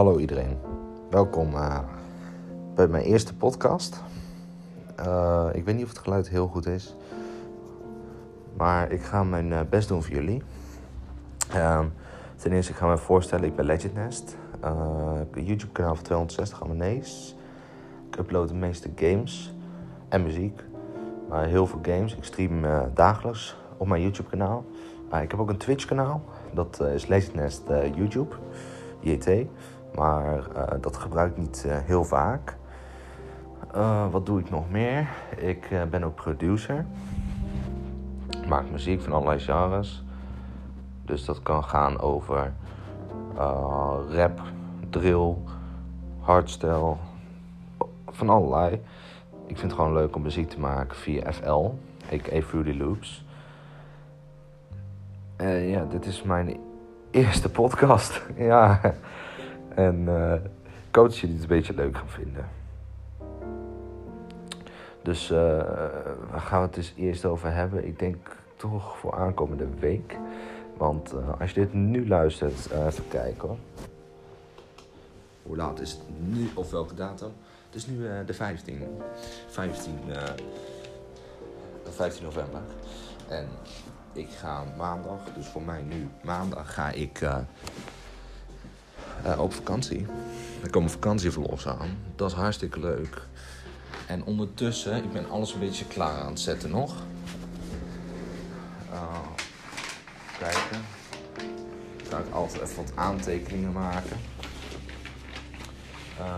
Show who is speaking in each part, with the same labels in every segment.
Speaker 1: Hallo iedereen, welkom uh, bij mijn eerste podcast. Uh, ik weet niet of het geluid heel goed is, maar ik ga mijn uh, best doen voor jullie. ten eerste, ik ga me voorstellen, ik ben Legend Nest. een YouTube kanaal van 260 abonnees. Ik upload de meeste games en muziek, maar heel veel games. Ik stream dagelijks op mijn YouTube kanaal. ik heb ook een Twitch kanaal, dat is Legend Nest YouTube. JT. Maar uh, dat gebruik ik niet uh, heel vaak. Uh, wat doe ik nog meer? Ik ben ook producer. Ik maak muziek van allerlei genres. Dus dat kan gaan over rap, drill, hardstyle, van allerlei. Ik vind het gewoon leuk om muziek te maken via FL, a.k.a. Fruity Loops. Ja, dit is mijn eerste podcast. ja. En hoop dat jullie het een beetje leuk gaan vinden. Dus uh, waar gaan we het dus eerst over hebben? Ik denk toch voor aankomende week. Want uh, als je dit nu luistert, even kijken hoor. Hoe laat is het nu? Of welke datum? Het is nu de 15. 15, 15 november. En ik ga maandag, dus voor mij nu maandag, ga ik uh, op vakantie. Er komen vakantievlogs aan. Dat is hartstikke leuk. En ondertussen, ik ben alles een beetje klaar aan het zetten nog. Uh, kijken. ga ik altijd even wat aantekeningen maken.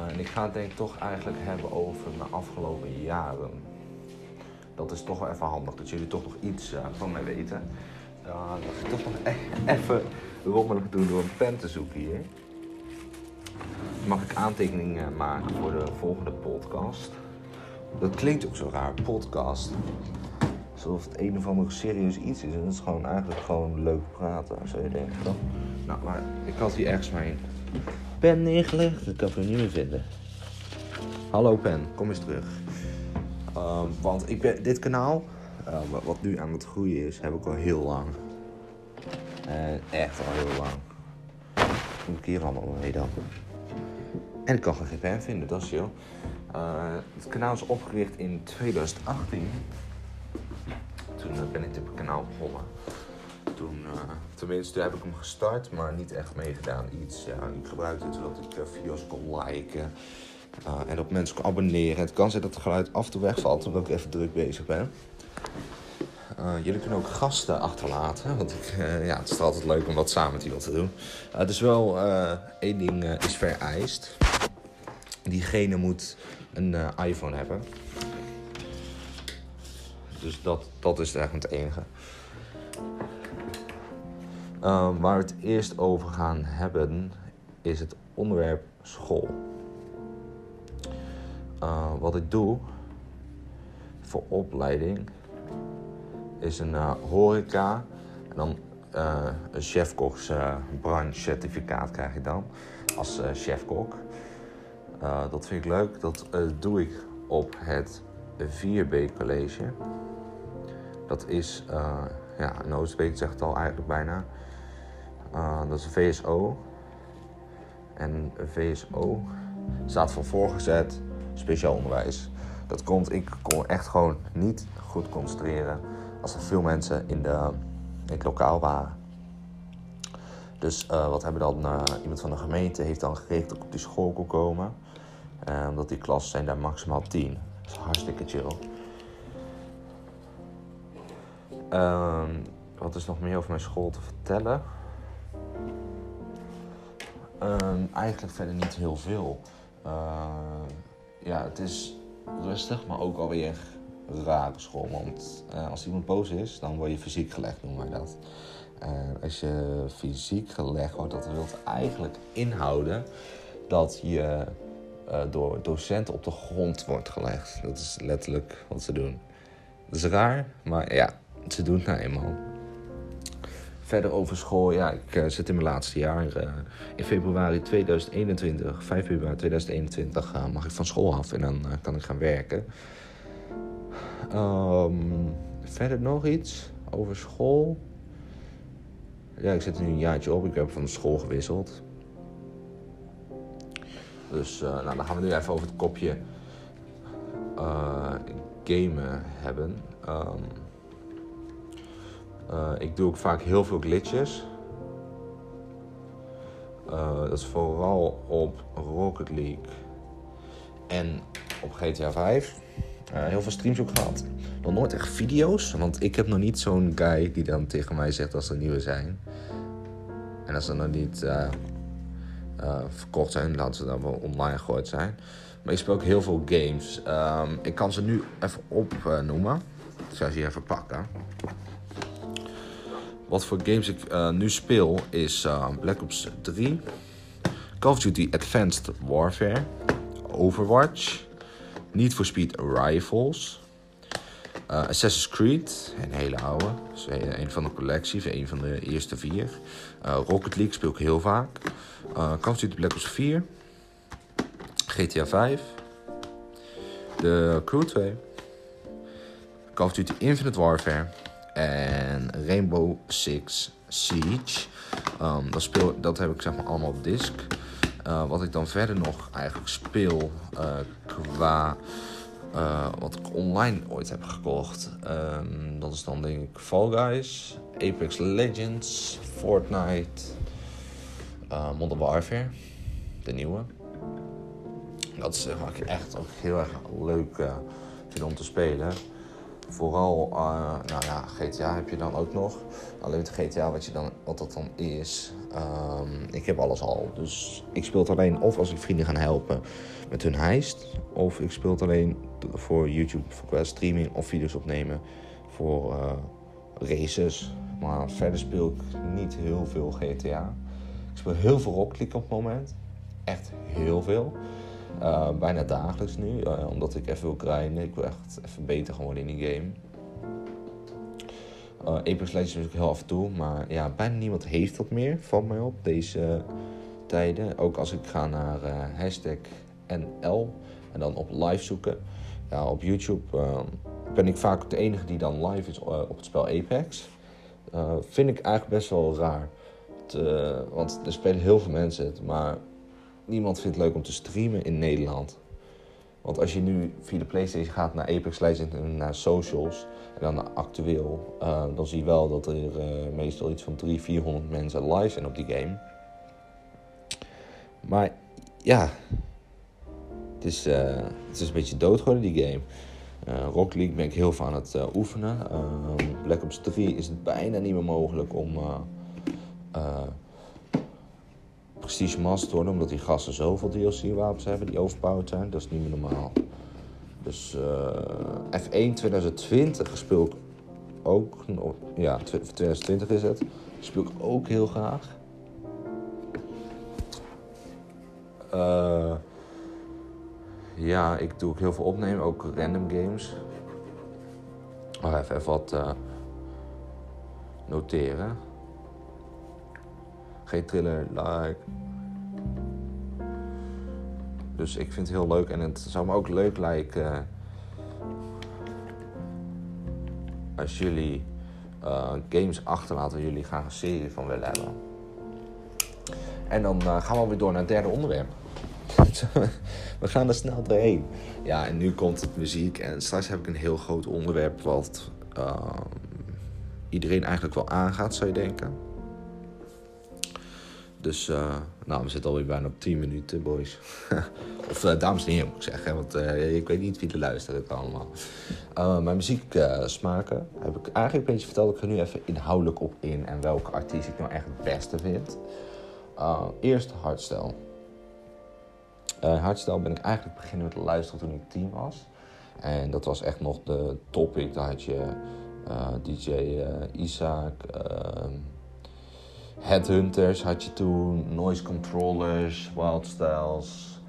Speaker 1: en ik ga het denk ik toch eigenlijk hebben over mijn afgelopen jaren dat is toch wel even handig. Dat jullie toch nog iets uh, van mij weten. Ga ik toch nog e even rommelig doen door een pen te zoeken hier. Mag ik aantekeningen maken voor de volgende podcast. Dat klinkt ook zo raar, podcast. Alsof het een of ander serieus iets is. En het is gewoon eigenlijk gewoon leuk praten, zou je denken. Nou, maar ik had hier ergens mijn pen neergelegd. Kan ik hem niet meer vinden. Hallo pen, kom eens terug. Um, want ik ben, dit kanaal, uh, wat nu aan het groeien is, heb ik al heel lang. Uh, echt al heel lang. Moet ik hier allemaal mee dan? En ik kan geen pen vinden, dat is chill. Uh, het kanaal is opgericht in 2018. Toen ben ik dit kanaal begonnen. Toen, tenminste, heb ik hem gestart, maar niet echt meegedaan. Iets, ja, ik gebruikte het zodat ik video's kon liken. En op mensen kan abonneren. Het kan zijn dat het geluid af en toe wegvalt, omdat ik even druk bezig ben. Uh, jullie kunnen ook gasten achterlaten, want ik, uh, ja, het is altijd leuk om dat samen met iemand te doen. Het is wel één ding is vereist. Diegene moet een iPhone hebben. Dus dat, dat is eigenlijk het enige. waar we het eerst over gaan hebben, is het onderwerp school. Wat ik doe voor opleiding is een uh, horeca en dan uh, een chefkoks branche certificaat krijg je dan als chefkok. dat vind ik leuk. Dat doe ik op het 4B college. Dat is, ja, Noosbeek zegt het al eigenlijk bijna. dat is een VSO. En VSO staat voor voorgezet speciaal onderwijs. Dat komt, ik kon echt gewoon niet goed concentreren als er veel mensen in, de, in het lokaal waren. Dus uh, wat hebben dan uh, iemand van de gemeente heeft dan geregeld dat ik op die school kon komen. Uh, omdat die klassen zijn daar maximaal 10. Dat is hartstikke chill. Ehm, wat is nog meer over mijn school te vertellen? Ehm, eigenlijk verder niet heel veel ja, het is rustig, maar ook alweer rare school. Want uh, als iemand boos is, dan word je fysiek gelegd, noemen wij dat. Uh, als je fysiek gelegd wordt, dat wil eigenlijk inhouden dat je uh, door docenten op de grond wordt gelegd. Dat is letterlijk wat ze doen. Dat is raar, maar ja, ze doen het nou eenmaal verder over school. Ja, ik zit in mijn laatste jaar. In februari 2021, 5 februari 2021, uh, mag ik van school af en dan eh, kan ik gaan werken. Um, verder nog iets over school. Ja, ik zit nu een jaartje op. Ik heb van de school gewisseld. Dus uh, nou, dan gaan we nu even over het kopje uh, gamen hebben. Um, uh, ik doe ook vaak heel veel glitches. dat is vooral op Rocket League en op GTA 5. Heel veel streams ook gehad. Nog nooit echt video's, want ik heb nog niet zo'n guy die dan tegen mij zegt als er nieuwe zijn. En als ze nog niet uh, verkocht zijn, laten ze dan wel online gegooid zijn. Maar ik speel ook heel veel games. Um, ik kan ze nu even opnoemen. ik zal ze hier even pakken. Wat voor games ik nu speel is Black Ops 3, Call of Duty Advanced Warfare, Overwatch, Need for Speed Rivals, Assassin's Creed, een hele oude, dus een van de collectie, een van de eerste vier. Rocket League speel ik heel vaak. Uh, Call of Duty Black Ops 4. GTA 5. De Crew 2. Call of Duty Infinite Warfare. En Rainbow Six Siege. Um, dat, speel, dat heb ik zeg maar allemaal op disc. Uh, wat ik dan verder nog eigenlijk speel uh, qua uh, wat ik online ooit heb gekocht. Um, dat is dan denk ik Fall Guys, Apex Legends, Fortnite, Modern Warfare, de nieuwe. Dat is wat ik echt ook heel erg leuk vind om te spelen. Vooral, nou ja, GTA heb je dan ook nog. Alleen met GTA, wat, je dan, wat dat dan is. Um, ik heb alles al. Dus ik speel het alleen of als ik vrienden ga helpen met hun heist. Of ik speel het alleen voor YouTube, voor streaming of video's opnemen voor uh, races. Maar verder speel ik niet heel veel GTA. Ik speel heel veel Rocket op het moment. Echt heel veel. Uh, bijna dagelijks nu, uh, omdat ik even wil grinden. Ik wil echt even beter worden in die game. Uh, Apex Legends ik heel af en toe, maar ja, bijna niemand heeft dat meer, valt mij op, deze tijden. Ook als ik ga naar hashtag NL en dan op live zoeken. Ja, op YouTube ben ik vaak de enige die dan live is op het spel Apex. vind ik eigenlijk best wel raar. Want er spelen heel veel mensen het, maar niemand vindt het leuk om te streamen in Nederland. Want als je nu via de PlayStation gaat naar Apex Legends en naar socials en dan naar actueel, uh, dan zie je wel dat er uh, meestal iets van 300, 400 mensen live zijn op die game. Maar ja, het is, het is een beetje dood geworden, die game. Rock League ben ik heel veel aan het oefenen. Black Ops 3 is het bijna niet meer mogelijk om Prestige Master worden, omdat die gasten zoveel DLC-wapens hebben die overpowered zijn. Dat is niet meer normaal. Dus uh, F1 2020 speel ik ook. Ja, 2020 is het. Speel ik ook heel graag. Uh, ja, ik doe ook heel veel opnemen, ook random games. Oh, even, wat uh, noteren. Geen thriller, like. Dus ik vind het heel leuk en het zou me ook leuk lijken als jullie uh, games achterlaten waar jullie graag een serie van willen hebben. En dan uh, gaan we weer door naar het derde onderwerp. we gaan er snel doorheen. Ja, en nu komt het muziek. En straks heb ik een heel groot onderwerp wat uh, iedereen eigenlijk wel aangaat, zou je denken. Dus uh, nou, we zitten alweer bijna op 10 minuten, boys. of uh, dames en heren, moet ik zeggen. Want uh, ik weet niet wie er luistert allemaal. mijn muzieksmaken heb ik eigenlijk een beetje verteld. Ik ga nu even inhoudelijk op in. En welke artiest ik nou echt het beste vind. eerst hardstyle. hardstyle ben ik eigenlijk beginnen met luisteren toen ik tien was. En dat was echt nog de topic. Daar had je DJ Isaac... Headhunters had je toen, Noise Controllers, Wild Styles.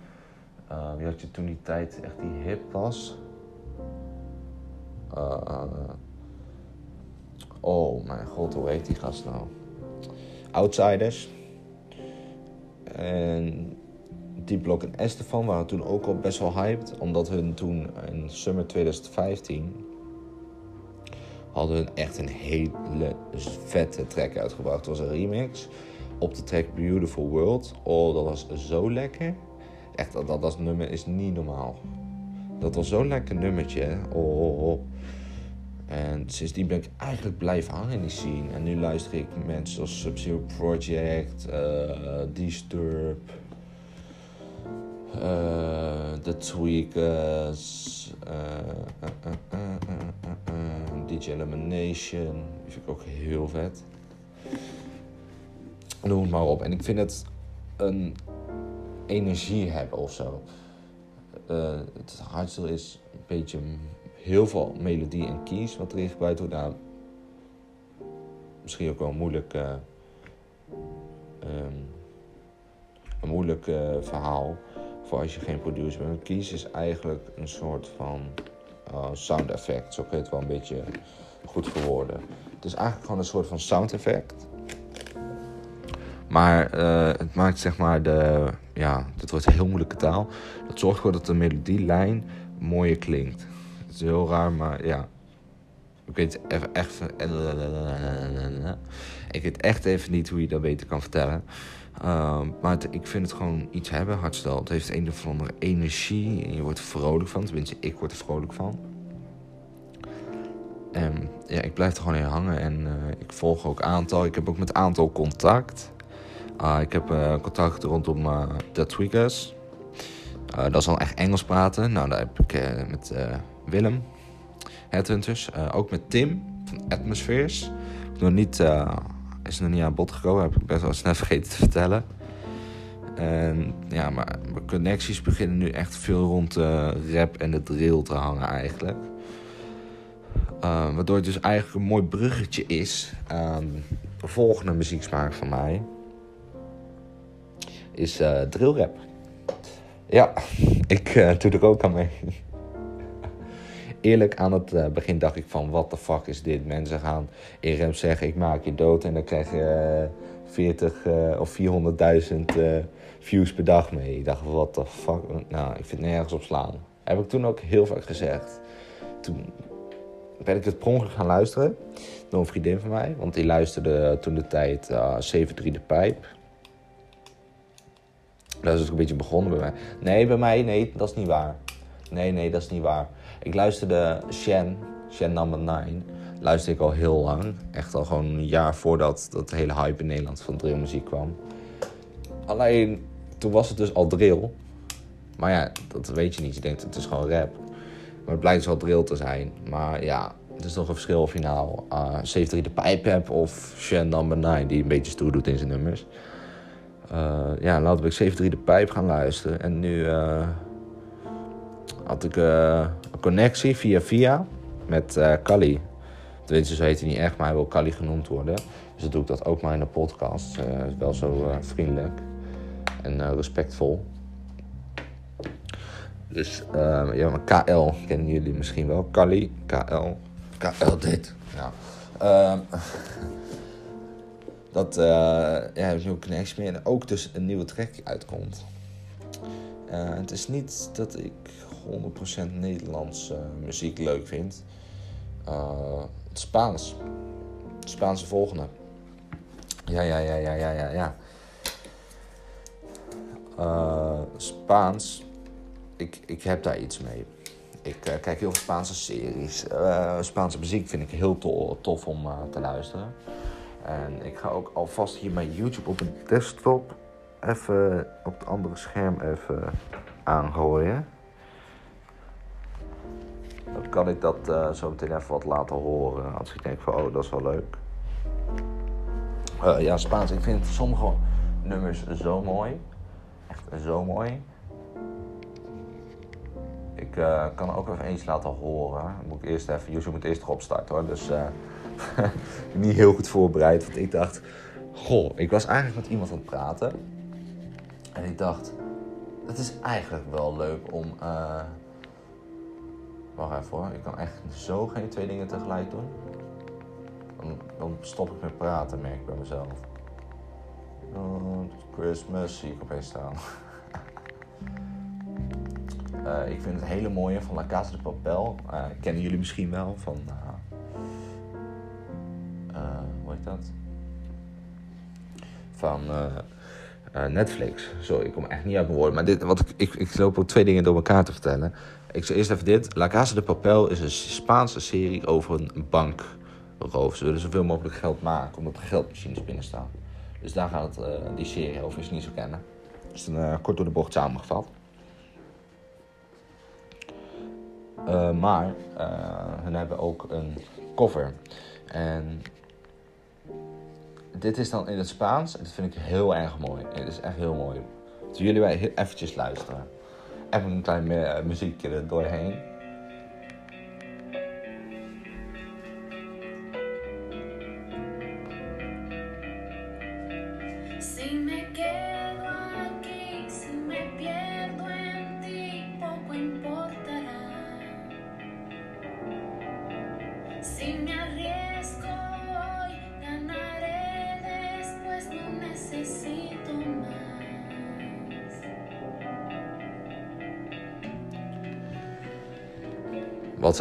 Speaker 1: Uh, wie had je toen die tijd echt die hip was? Uh, oh mijn god, hoe heet die gast nou? Outsiders. En Deep Block en Estefan waren toen ook al best wel hyped. Omdat hun toen in summer 2015 hadden echt een hele vette track uitgebracht. Het was een remix op de track Beautiful World. Oh, dat was zo lekker. Echt, dat, dat, nummer is niet normaal. Dat was zo'n lekker nummertje. Oh, oh, oh. En sindsdien ben ik eigenlijk blijven hangen in die scene. En nu luister ik mensen zoals Sub-Zero Project, uh, Disturb, uh, Tweakers, uh, DJ Elimination. Die vind ik ook heel vet. Noem het maar op. En ik vind het een energie hebben of zo. het hardstyle is een beetje heel veel melodie en keys wat erin gebruikt wordt. Nou, misschien ook wel een moeilijk, uh, um, een moeilijk uh, verhaal als je geen producer bent. Keys is eigenlijk een soort van uh, sound effect. Zo kun je het wel een beetje goed verwoorden. Het is eigenlijk gewoon een soort van sound effect. Maar het maakt zeg maar de. Ja, dit wordt heel moeilijke taal. Dat zorgt ervoor dat de melodielijn mooier klinkt. Het is heel raar, maar ja. Ik weet echt. Ik weet echt even niet hoe je dat beter kan vertellen. Uh, maar ik vind het gewoon iets hebben, hardstel. Het heeft een of andere energie en je wordt er vrolijk van. Tenminste, ik word er vrolijk van. En ja, ik blijf er gewoon in hangen en uh, ik volg ook aantal. Ik heb ook met aantal contact. Uh, ik heb uh, contact rondom The Tweakers. dat is al echt Engels praten. Nou, daar heb ik met Willem, Headhunters. Ook met Tim van Atmospheres. Nog niet, uh, is nog niet aan bod gekomen, heb ik best wel snel vergeten te vertellen. En ja, maar mijn connecties beginnen nu echt veel rond de rap en de drill te hangen eigenlijk. Uh, waardoor het dus eigenlijk een mooi bruggetje is aan de volgende muzieksmaak van mij. Is uh, drillrap. Ja, ik uh, doe er ook aan mee eerlijk aan het uh, begin dacht ik van, wat de fuck is dit? Mensen gaan in rem zeggen, ik maak je dood en dan krijg je uh, 40 uh, of 400.000 uh, views per dag mee. Ik dacht, wat de fuck? Nou, ik vind nergens op slaan. Heb ik toen ook heel vaak gezegd. Toen ben ik het per gaan luisteren door een vriendin van mij. Want die luisterde toen de tijd uh, 7-3 de pijp. Dat is ook een beetje begonnen bij mij. Nee, bij mij, nee, dat is niet waar. Nee, nee, dat is niet waar. Ik luisterde Shen, Shen Number 9, luisterde ik al heel lang. Echt al gewoon een jaar voordat dat hele hype in Nederland van drillmuziek kwam. Alleen, toen was het dus al drill. Maar ja, dat weet je niet. Je denkt, het is gewoon rap. Maar het blijkt dus al drill te zijn. Maar ja, het is toch een verschil of je nou uh, 73 de pijp of Shen Number 9, die een beetje stoer doet in zijn nummers. Uh, ja, laten we 73 de pijp gaan luisteren. En nu uh, had ik een connectie via via met uh, Kali. Tenminste, zo heet hij niet echt, maar hij wil Kali genoemd worden. Dus dan doe ik dat ook maar in de podcast. Uh, is wel zo vriendelijk en respectvol. Dus ja, maar KL kennen jullie misschien wel. Kali, KL, KL dit. Ja. Ehm, dat ja, heb ik een connectie mee. En ook dus een nieuwe track uitkomt. het is niet dat ik 100% Nederlandse muziek leuk vind. Het Spaans. Het Spaanse volgende. Ja, ja, ja, ja, ja, ja, ja. Uh, Spaans. Ik, ik heb daar iets mee. Ik uh, kijk heel veel Spaanse series. Spaanse muziek vind ik heel to tof om te luisteren. En ik ga ook alvast hier mijn YouTube op een desktop even op het andere scherm even aangooien. Dan kan ik dat uh, zo meteen even wat laten horen. Als ik denk van, oh, dat is wel leuk. Uh, ja, Spaans. Ik vind sommige nummers zo mooi. Echt zo mooi. Ik uh, kan ook even eens laten horen. moet ik eerst even, YouTube moet eerst erop starten hoor. Dus niet heel goed voorbereid. Want ik dacht, goh, ik was eigenlijk met iemand aan het praten. En ik dacht, het is eigenlijk wel leuk om Wacht even hoor, ik kan echt zo geen twee dingen tegelijk doen. Dan, stop ik met praten, merk ik bij mezelf. Oh, Christmas zie ik opeens staan. uh, ik vind het hele mooie van La de Papel. Uh, kennen jullie misschien wel van. Uh, hoe heet dat? Van Eh, Netflix. Sorry, ik kom echt niet uit mijn woorden. Maar dit, wat ik, ik, ik loop ook twee dingen door elkaar te vertellen. Ik zal eerst even dit. La Casa de Papel is een Spaanse serie over een bankroof. Ze willen zoveel mogelijk geld maken, omdat er geldmachines binnen staan. Dus daar gaat het, uh, die serie over, je niet zo kennen. Dus dan uh, kort door de bocht samengevat. Uh, maar hun hebben ook een cover. En dit is dan in het Spaans. En dat vind ik heel erg mooi. Het is echt heel mooi. Dus jullie wij eventjes luisteren. Even een klein uh, muziekje er doorheen.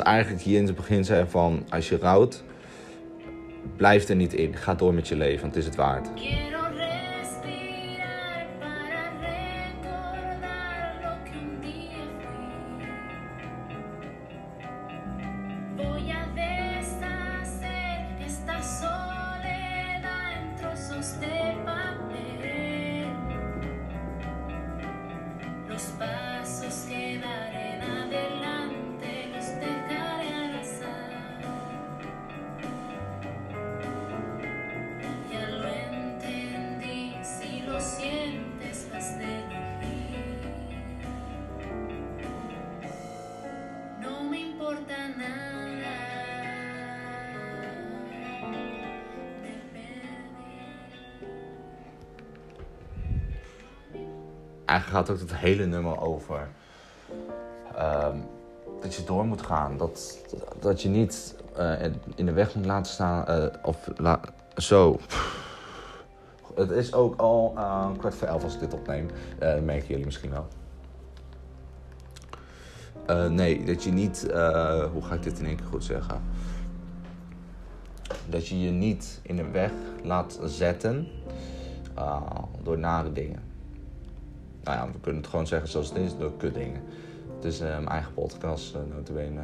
Speaker 1: Eigenlijk hier in het begin zeggen van... als je rouwt, blijf er niet in. Ga door met je leven, want het is het waard. Eigenlijk gaat ook het hele nummer over ehm, dat je door moet gaan. Dat, dat je niet uh, in de weg moet laten staan. Uh, of zo. Het is ook al uh, kwart voor elf als ik dit opneem. merken jullie misschien wel. nee, dat je niet. hoe ga ik dit in één keer goed zeggen? Dat je je niet in de weg laat zetten door nare dingen nou ja, we kunnen het gewoon zeggen zoals het is, door kutdingen. Het is uh, mijn eigen podcast, uh, notabene.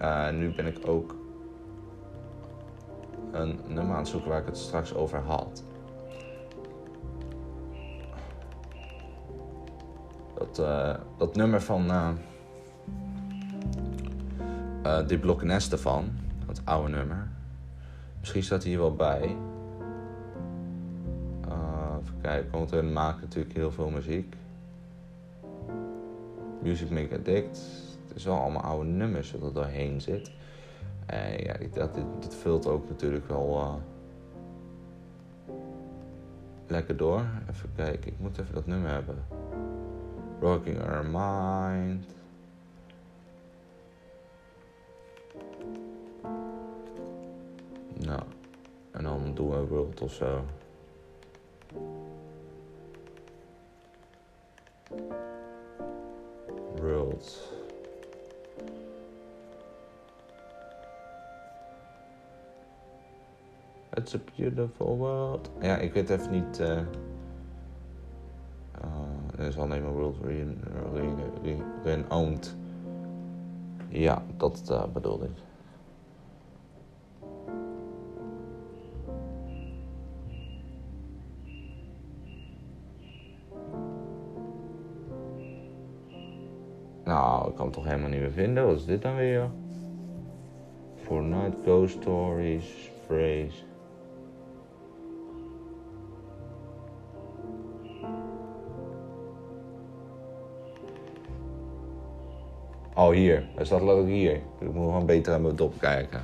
Speaker 1: Uh, nu ben ik ook een nummer aan het zoeken waar ik het straks over had. Dat, dat nummer van die Blokkenes ervan, dat oude nummer. Misschien staat hij hier wel bij. Uh, even kijken, want we maken natuurlijk heel veel muziek. Music Make Addict. Het is wel allemaal oude nummers wat er doorheen zit. En ja, dat, dit, vult ook natuurlijk wel uh, lekker door. Even kijken, ik moet even dat nummer hebben. Rocking Our Mind. Nou, en dan doen we World of zo. World. It's a beautiful world. Ja, ik weet even niet. Uh, uh, is alleen maar World Renowned. Ja, dat uh, bedoelde ik. Kan het toch helemaal niet meer vinden. Wat is dit dan weer? Fortnite Ghost Stories, Phrase. Oh, hier. Hij staat ook hier. Ik moet gewoon beter aan mijn dop kijken.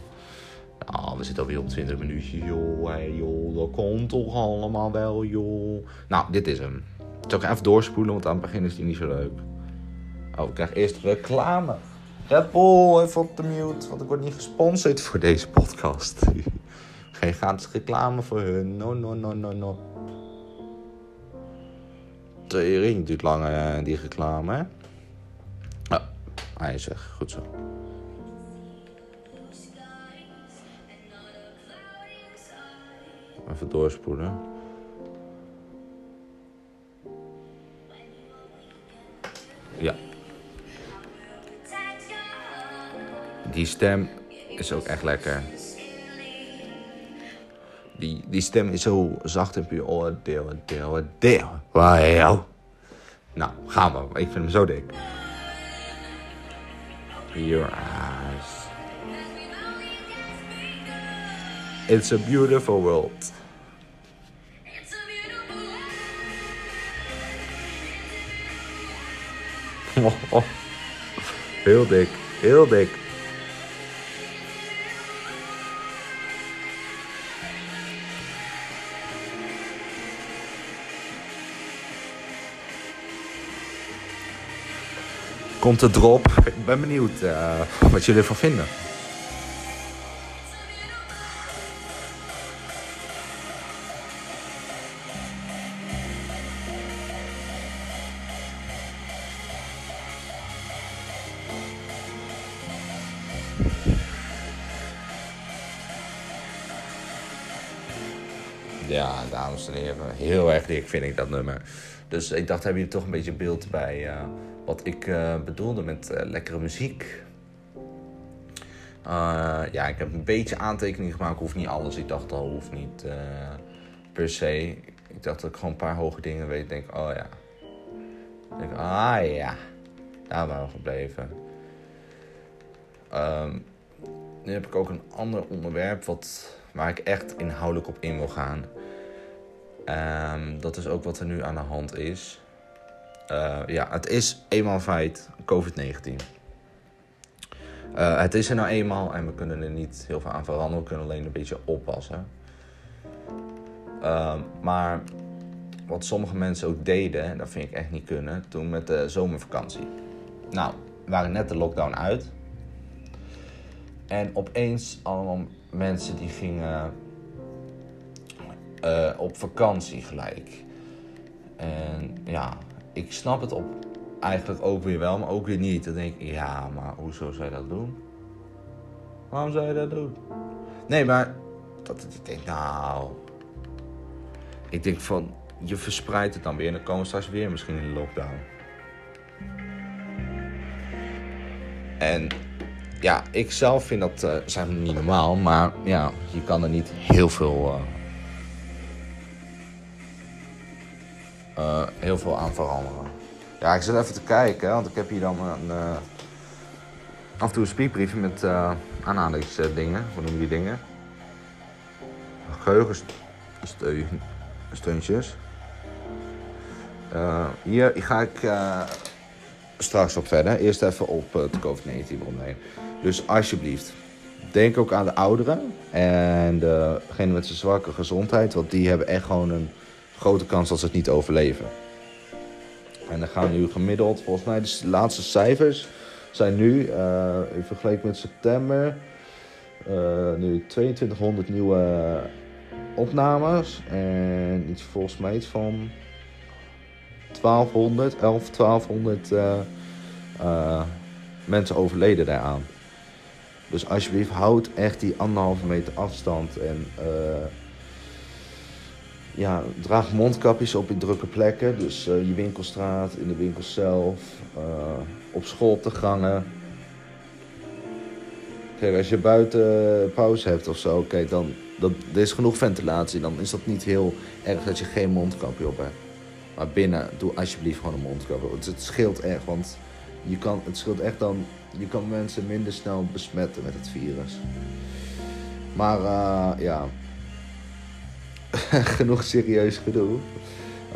Speaker 1: Nou, we zitten alweer op 20 minuutjes, joh. Hey, joh, dat komt toch allemaal wel, joh. Nou, dit is hem. Zal ik even doorspoelen, want aan het begin is die niet zo leuk. Oh, ik krijg eerst reclame. Red Bull, even op de mute, want ik word niet gesponsord voor deze podcast. Geen gratis reclame voor hun. No, no, no, no, no. Tering duurt langer, eh, die reclame, hè? Oh, hij is weg. Goed zo. Even doorspoelen. Ja. Die stem is ook echt lekker. Die, die stem is zo zacht en puur. Oh, deel, deel, deel. Wow. Nou, gaan we. Ik vind hem zo dik. Your eyes. It's a beautiful world. Heel dik, heel dik. Komt de drop. Ik ben benieuwd uh, wat jullie ervan vinden. Ja, dames en heren, heel erg dik vind ik dat nummer. Dus ik dacht, heb je toch een beetje beeld bij uh, wat ik uh, bedoelde met uh, lekkere muziek. ja, ik heb een beetje aantekeningen gemaakt, hoeft niet alles. Ik dacht al, hoeft niet per se. Ik dacht dat ik gewoon een paar hoge dingen weet. Denk, oh ja. Denk, ah ja, daar waren we gebleven. Um, nu heb ik ook een ander onderwerp wat, waar ik echt inhoudelijk op in wil gaan. Um, dat is ook wat er nu aan de hand is. Uh, ja, het is eenmaal feit COVID-19. Uh, het is er nou eenmaal en we kunnen er niet heel veel aan veranderen. We kunnen alleen een beetje oppassen. Uh, maar wat sommige mensen ook deden, dat vind ik echt niet kunnen, toen met de zomervakantie. Nou, we waren net de lockdown uit. En opeens allemaal mensen die gingen uh, op vakantie gelijk. En ja, ik snap het op eigenlijk ook weer wel, maar ook weer niet. Dan denk ik, ja, maar hoezo zou je dat doen? Waarom zou je dat doen? Nee, maar dat ik denk, nou. Ik denk van, je verspreidt het dan weer en dan komen we straks weer misschien in de lockdown. En ja, ik zelf vind dat uh, zijn niet normaal, maar ja, je kan er niet heel veel, uh, uh, heel veel aan veranderen. Ja, ik zit even te kijken, want ik heb hier dan een, af en toe een speakbriefje met aanhalingsdingen, hoe noem je die dingen? Geheugensteuntjes. hier ga ik straks op verder. Eerst even op het COVID-19-probleem. Dus alsjeblieft, denk ook aan de ouderen en degene met zijn zwakke gezondheid. Want die hebben echt gewoon een grote kans dat ze het niet overleven. En dan gaan nu gemiddeld, volgens mij de laatste cijfers zijn nu, uh, in vergelijking met september, uh, nu 2200 nieuwe opnames. En iets volgens mij iets van 1200, 11, 1200 uh, uh, mensen overleden daaraan. Dus alsjeblieft, houd echt die anderhalve meter afstand. En uh, ja, draag mondkapjes op in drukke plekken. Dus uh, je winkelstraat, in de winkel zelf, uh, op school op de gangen. Kijk, als je buiten pauze hebt of zo, dan dat, er is genoeg ventilatie. Dan is dat niet heel erg dat je geen mondkapje op hebt. Maar binnen, doe alsjeblieft gewoon een mondkapje. Het, het scheelt echt, want je kan, het scheelt echt dan, je kan mensen minder snel besmetten met het virus. Maar ja, genoeg serieus gedoe.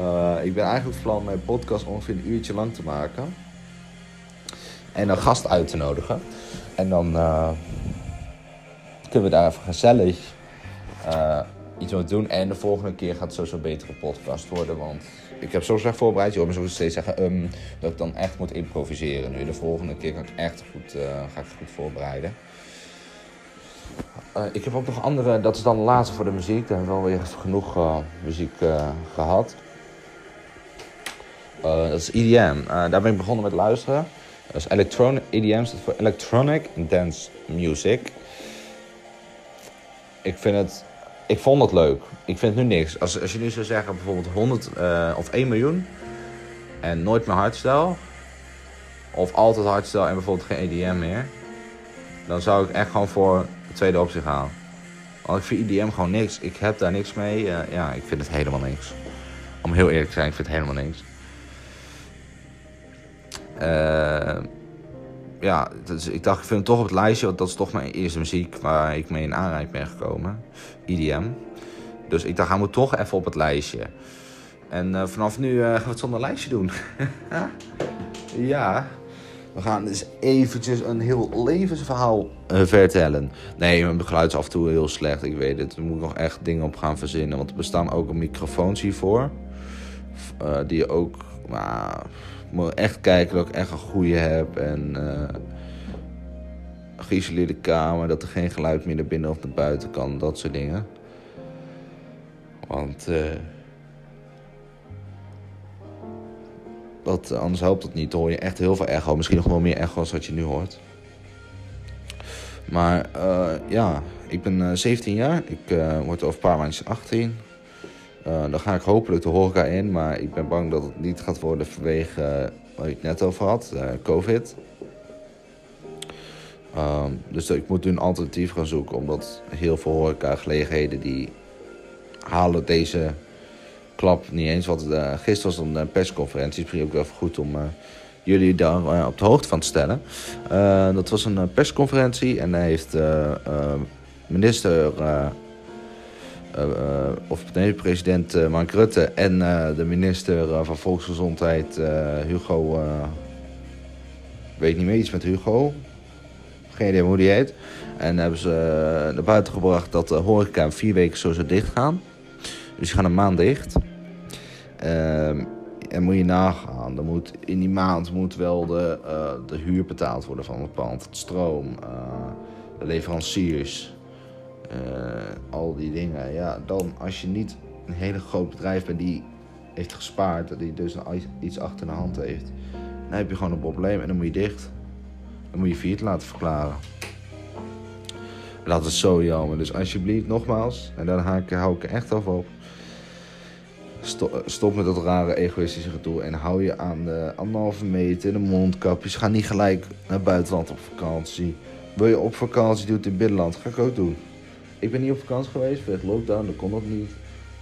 Speaker 1: Uh, ik ben eigenlijk van plan mijn podcast ongeveer een uurtje lang te maken. En een gast uit te nodigen. En dan uh, kunnen we daar even gezellig iets wat doen. En de volgende keer gaat het sowieso een betere podcast worden. Want ik heb zo slecht voorbereid. Je hoort me zo steeds zeggen um, dat ik dan echt moet improviseren. Nu de volgende keer ga ik echt goed, uh, ga ik goed voorbereiden. Uh, ik heb ook nog andere, dat is dan de laatste voor de muziek. Daar hebben we alweer genoeg uh, muziek gehad. dat is EDM. daar ben ik begonnen met luisteren. Dat is electronic, EDM staat voor Electronic Dance Music. Ik vind het ik vond het leuk. Ik vind nu niks. Als, als je nu zou zeggen bijvoorbeeld 100 uh, of 1 miljoen en nooit meer hardstyle, of altijd hardstyle en bijvoorbeeld geen EDM meer, dan zou ik echt gewoon voor de tweede optie gaan. Want ik vind EDM gewoon niks. Ik heb daar niks mee. Uh, ja, ik vind het helemaal niks. Om heel eerlijk te zijn, ik vind het helemaal niks. Uh, ja, dus ik dacht, ik vind hem toch op het lijstje, want dat is toch mijn eerste muziek waar ik mee in aanraking ben gekomen. EDM. Dus ik dacht, hij moet toch even op het lijstje. En uh, vanaf nu gaan we het zonder lijstje doen. ja, we gaan dus eventjes een heel levensverhaal uh, vertellen. Nee, mijn geluid is af en toe heel slecht, ik weet het. Er moet nog echt dingen op gaan verzinnen. Want er bestaan ook microfoons hiervoor. die je ook, maar moet echt kijken dat ik echt een goede heb. En uh, geïsoleerde kamer, dat er geen geluid meer naar binnen of naar buiten kan. Dat soort dingen. Want... dat, anders helpt het niet. Dan hoor je echt heel veel echo. Misschien nog wel meer echo als wat je nu hoort. Maar uh, ja, ik ben 17 jaar. Ik word over een paar maanden 18. Uh, dan ga ik hopelijk de horeca in, maar ik ben bang dat het niet gaat worden vanwege waar ik het net over had, COVID. Ehm, dus ik moet nu een alternatief gaan zoeken, omdat heel veel horeca gelegenheden die halen deze klap niet eens. Wat gisteren was een persconferentie, misschien ook wel goed om jullie daar op de hoogte van te stellen. dat was een persconferentie en daar heeft minister uh, of nee, president uh, Mark Rutte en uh, de minister van Volksgezondheid Hugo. weet niet meer iets met Hugo. Geen idee hoe die heet. En hebben ze naar buiten gebracht dat de horeca vier weken sowieso dicht gaan. Dus die gaan een maand dicht. Ehm, en moet je nagaan, dan moet, in die maand moet wel de, de huur betaald worden van het pand, het stroom, de leveranciers. Uh, al die dingen. Ja, dan als je niet een hele groot bedrijf bent die heeft gespaard, die dus iets achter de hand heeft, dan heb je gewoon een probleem en dan moet je dicht. Dan moet je failliet laten verklaren. Dat is zo jammer. Dus alsjeblieft, nogmaals, en daar hou ik er echt af op. Stop, stop met dat rare egoïstische gedoe en hou je aan de anderhalve meter, de mondkapjes. Ga niet gelijk naar buitenland op vakantie. Wil je op vakantie, doe het in binnenland. Ga ik ook doen. Ik ben niet op vakantie geweest, het lockdown, dat kon nog niet.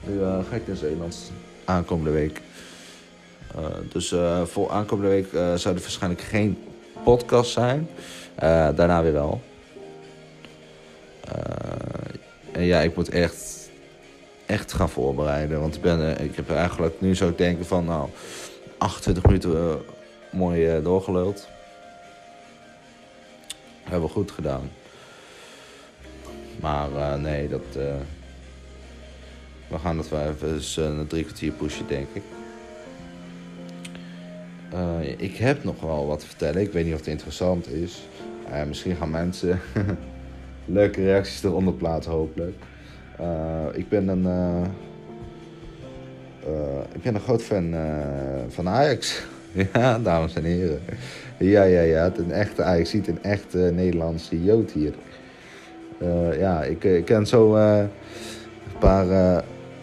Speaker 1: Nu uh, ga ik naar Zeeland aankomende week. Uh, dus voor aankomende week zou er waarschijnlijk geen podcast zijn. daarna weer wel. en ja, ik moet echt, echt gaan voorbereiden. Want ik, ben, ik heb eigenlijk, nu ik denken van, nou, 28 minuten mooi doorgeluld. Hebben we goed gedaan. Maar uh, nee, dat. Uh, we gaan dat wel even uh, een drie kwartier pushen, denk ik. ik heb nog wel wat te vertellen. Ik weet niet of het interessant is. misschien gaan mensen leuke reacties eronder plaatsen, hopelijk. Ik ben een. ik ben een groot fan van Ajax. ja, dames en heren. Ja, ja, ja. Het een echte Ajax ziet een echte Nederlandse Jood hier. Ja, ik, ik kan zo een paar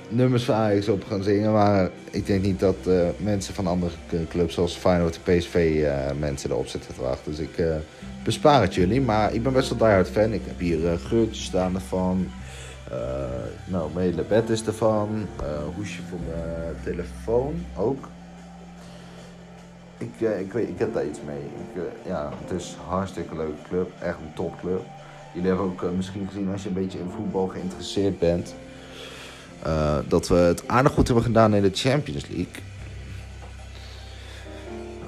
Speaker 1: nummers van Ajax op gaan zingen. Maar ik denk niet dat mensen van andere clubs zoals Feyenoord en PSV mensen erop zitten te wachten. Dus ik bespaar het jullie. Maar ik ben best wel diehard fan. Ik heb hier geurtjes staan ervan. Nou, mijn bed is ervan. hoesje voor mijn telefoon ook. Ik, ik, weet, ik heb daar iets mee. Ja, het is een hartstikke leuke club. Echt een topclub. Jullie hebben ook uh, misschien gezien als je een beetje in voetbal geïnteresseerd bent. Uh, dat we het aardig goed hebben gedaan in de Champions League.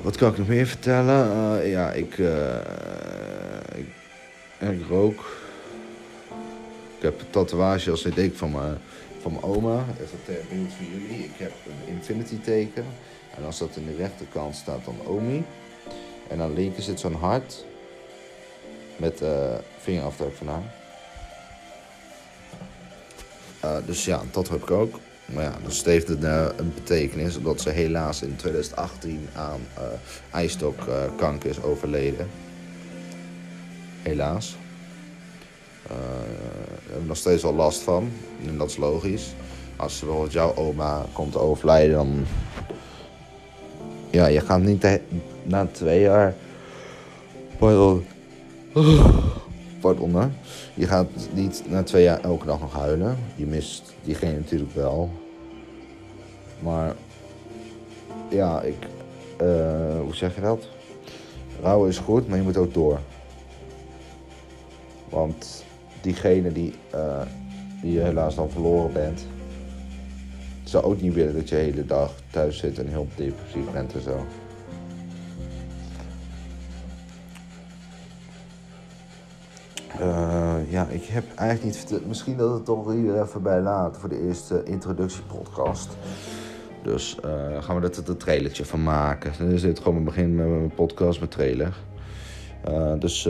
Speaker 1: Wat kan ik nog meer vertellen? Uh, ja, ik, ik, ik, rook. Ik heb een tatoeage als ik van mijn, van mijn oma. Is dat beeld van jullie. Ik heb een infinity teken. En als dat in de rechterkant staat, dan Omi. En aan de linker zit zo'n hart. Met uh, vingerafdruk van haar. Uh, dus ja, dat heb ik ook. Maar ja, dat heeft een, uh, een betekenis. Omdat ze helaas in 2018 aan uh, ijstokkanker is overleden. Helaas. Uh, daar heb ik nog steeds wel last van. En dat is logisch. Als bijvoorbeeld jouw oma komt overlijden, dan. Ja, je gaat niet na twee jaar. Pardon. Pardon, hè? Je gaat niet na twee jaar elke dag nog huilen. Je mist diegene natuurlijk wel. Maar. Ja, ik. Uh, hoe zeg je dat? Rouwen is goed, maar je moet ook door. Want diegene die, uh, die je helaas dan verloren bent, zou ook niet willen dat je de hele dag thuis zit en heel depressief bent en zo. Uh, ja, ik heb eigenlijk niet verteld. Misschien dat het toch hier even bij laten voor de eerste introductiepodcast. Dus uh, gaan we er een trailertje van maken. Dan zit gewoon begin met mijn podcast met trailer. Dus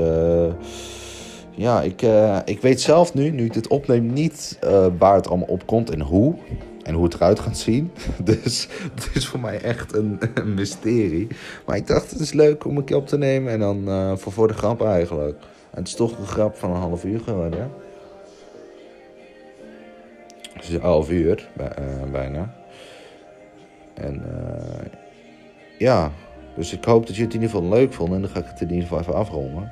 Speaker 1: ja, ik, ik weet zelf nu, nu ik dit opneem, niet waar het allemaal op komt en hoe. En hoe het eruit gaat zien. Dus het is voor mij echt een, mysterie. Maar ik dacht, het is leuk om een keer op te nemen. En dan voor, voor de grap eigenlijk. En het is toch een grap van een half uur geworden. Het is een half uur, bijna. En ja, dus ik hoop dat jullie het in ieder geval leuk vonden. En dan ga ik het in ieder geval even afronden.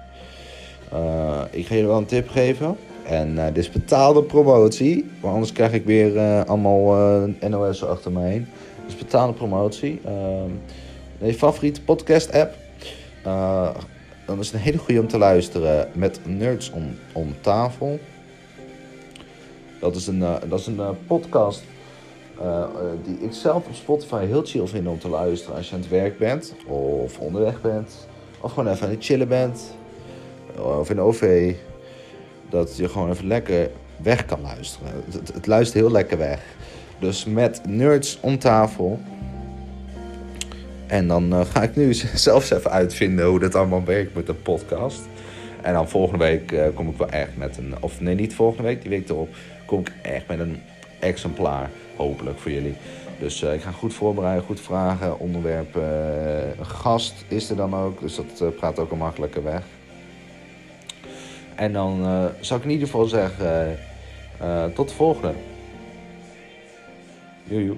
Speaker 1: Uh, ik ga jullie wel een tip geven. En uh, dit is betaalde promotie. Want anders krijg ik weer allemaal NOS achter mij heen. Dus betaalde promotie. je favoriete podcast app. dan is het een hele goede om te luisteren met Nerds om, tafel. Dat is een, dat is een podcast die ik zelf op Spotify heel chill vind om te luisteren als je aan het werk bent, of onderweg bent, of gewoon even aan het chillen bent, of in OV. Dat je gewoon even lekker weg kan luisteren. Het, luistert heel lekker weg. Dus met nerds om tafel. En dan uh, ga ik nu zelfs even uitvinden hoe dat allemaal werkt met de podcast. En dan volgende week uh, kom ik wel echt met een. Of nee, niet volgende week, die week erop. Kom ik echt met een exemplaar. Hopelijk voor jullie. Dus ik ga goed voorbereiden, goed vragen. Onderwerp gast is er dan ook. Dus dat praat ook al makkelijker weg. En dan zou ik in ieder geval zeggen: tot de volgende. Joejoe.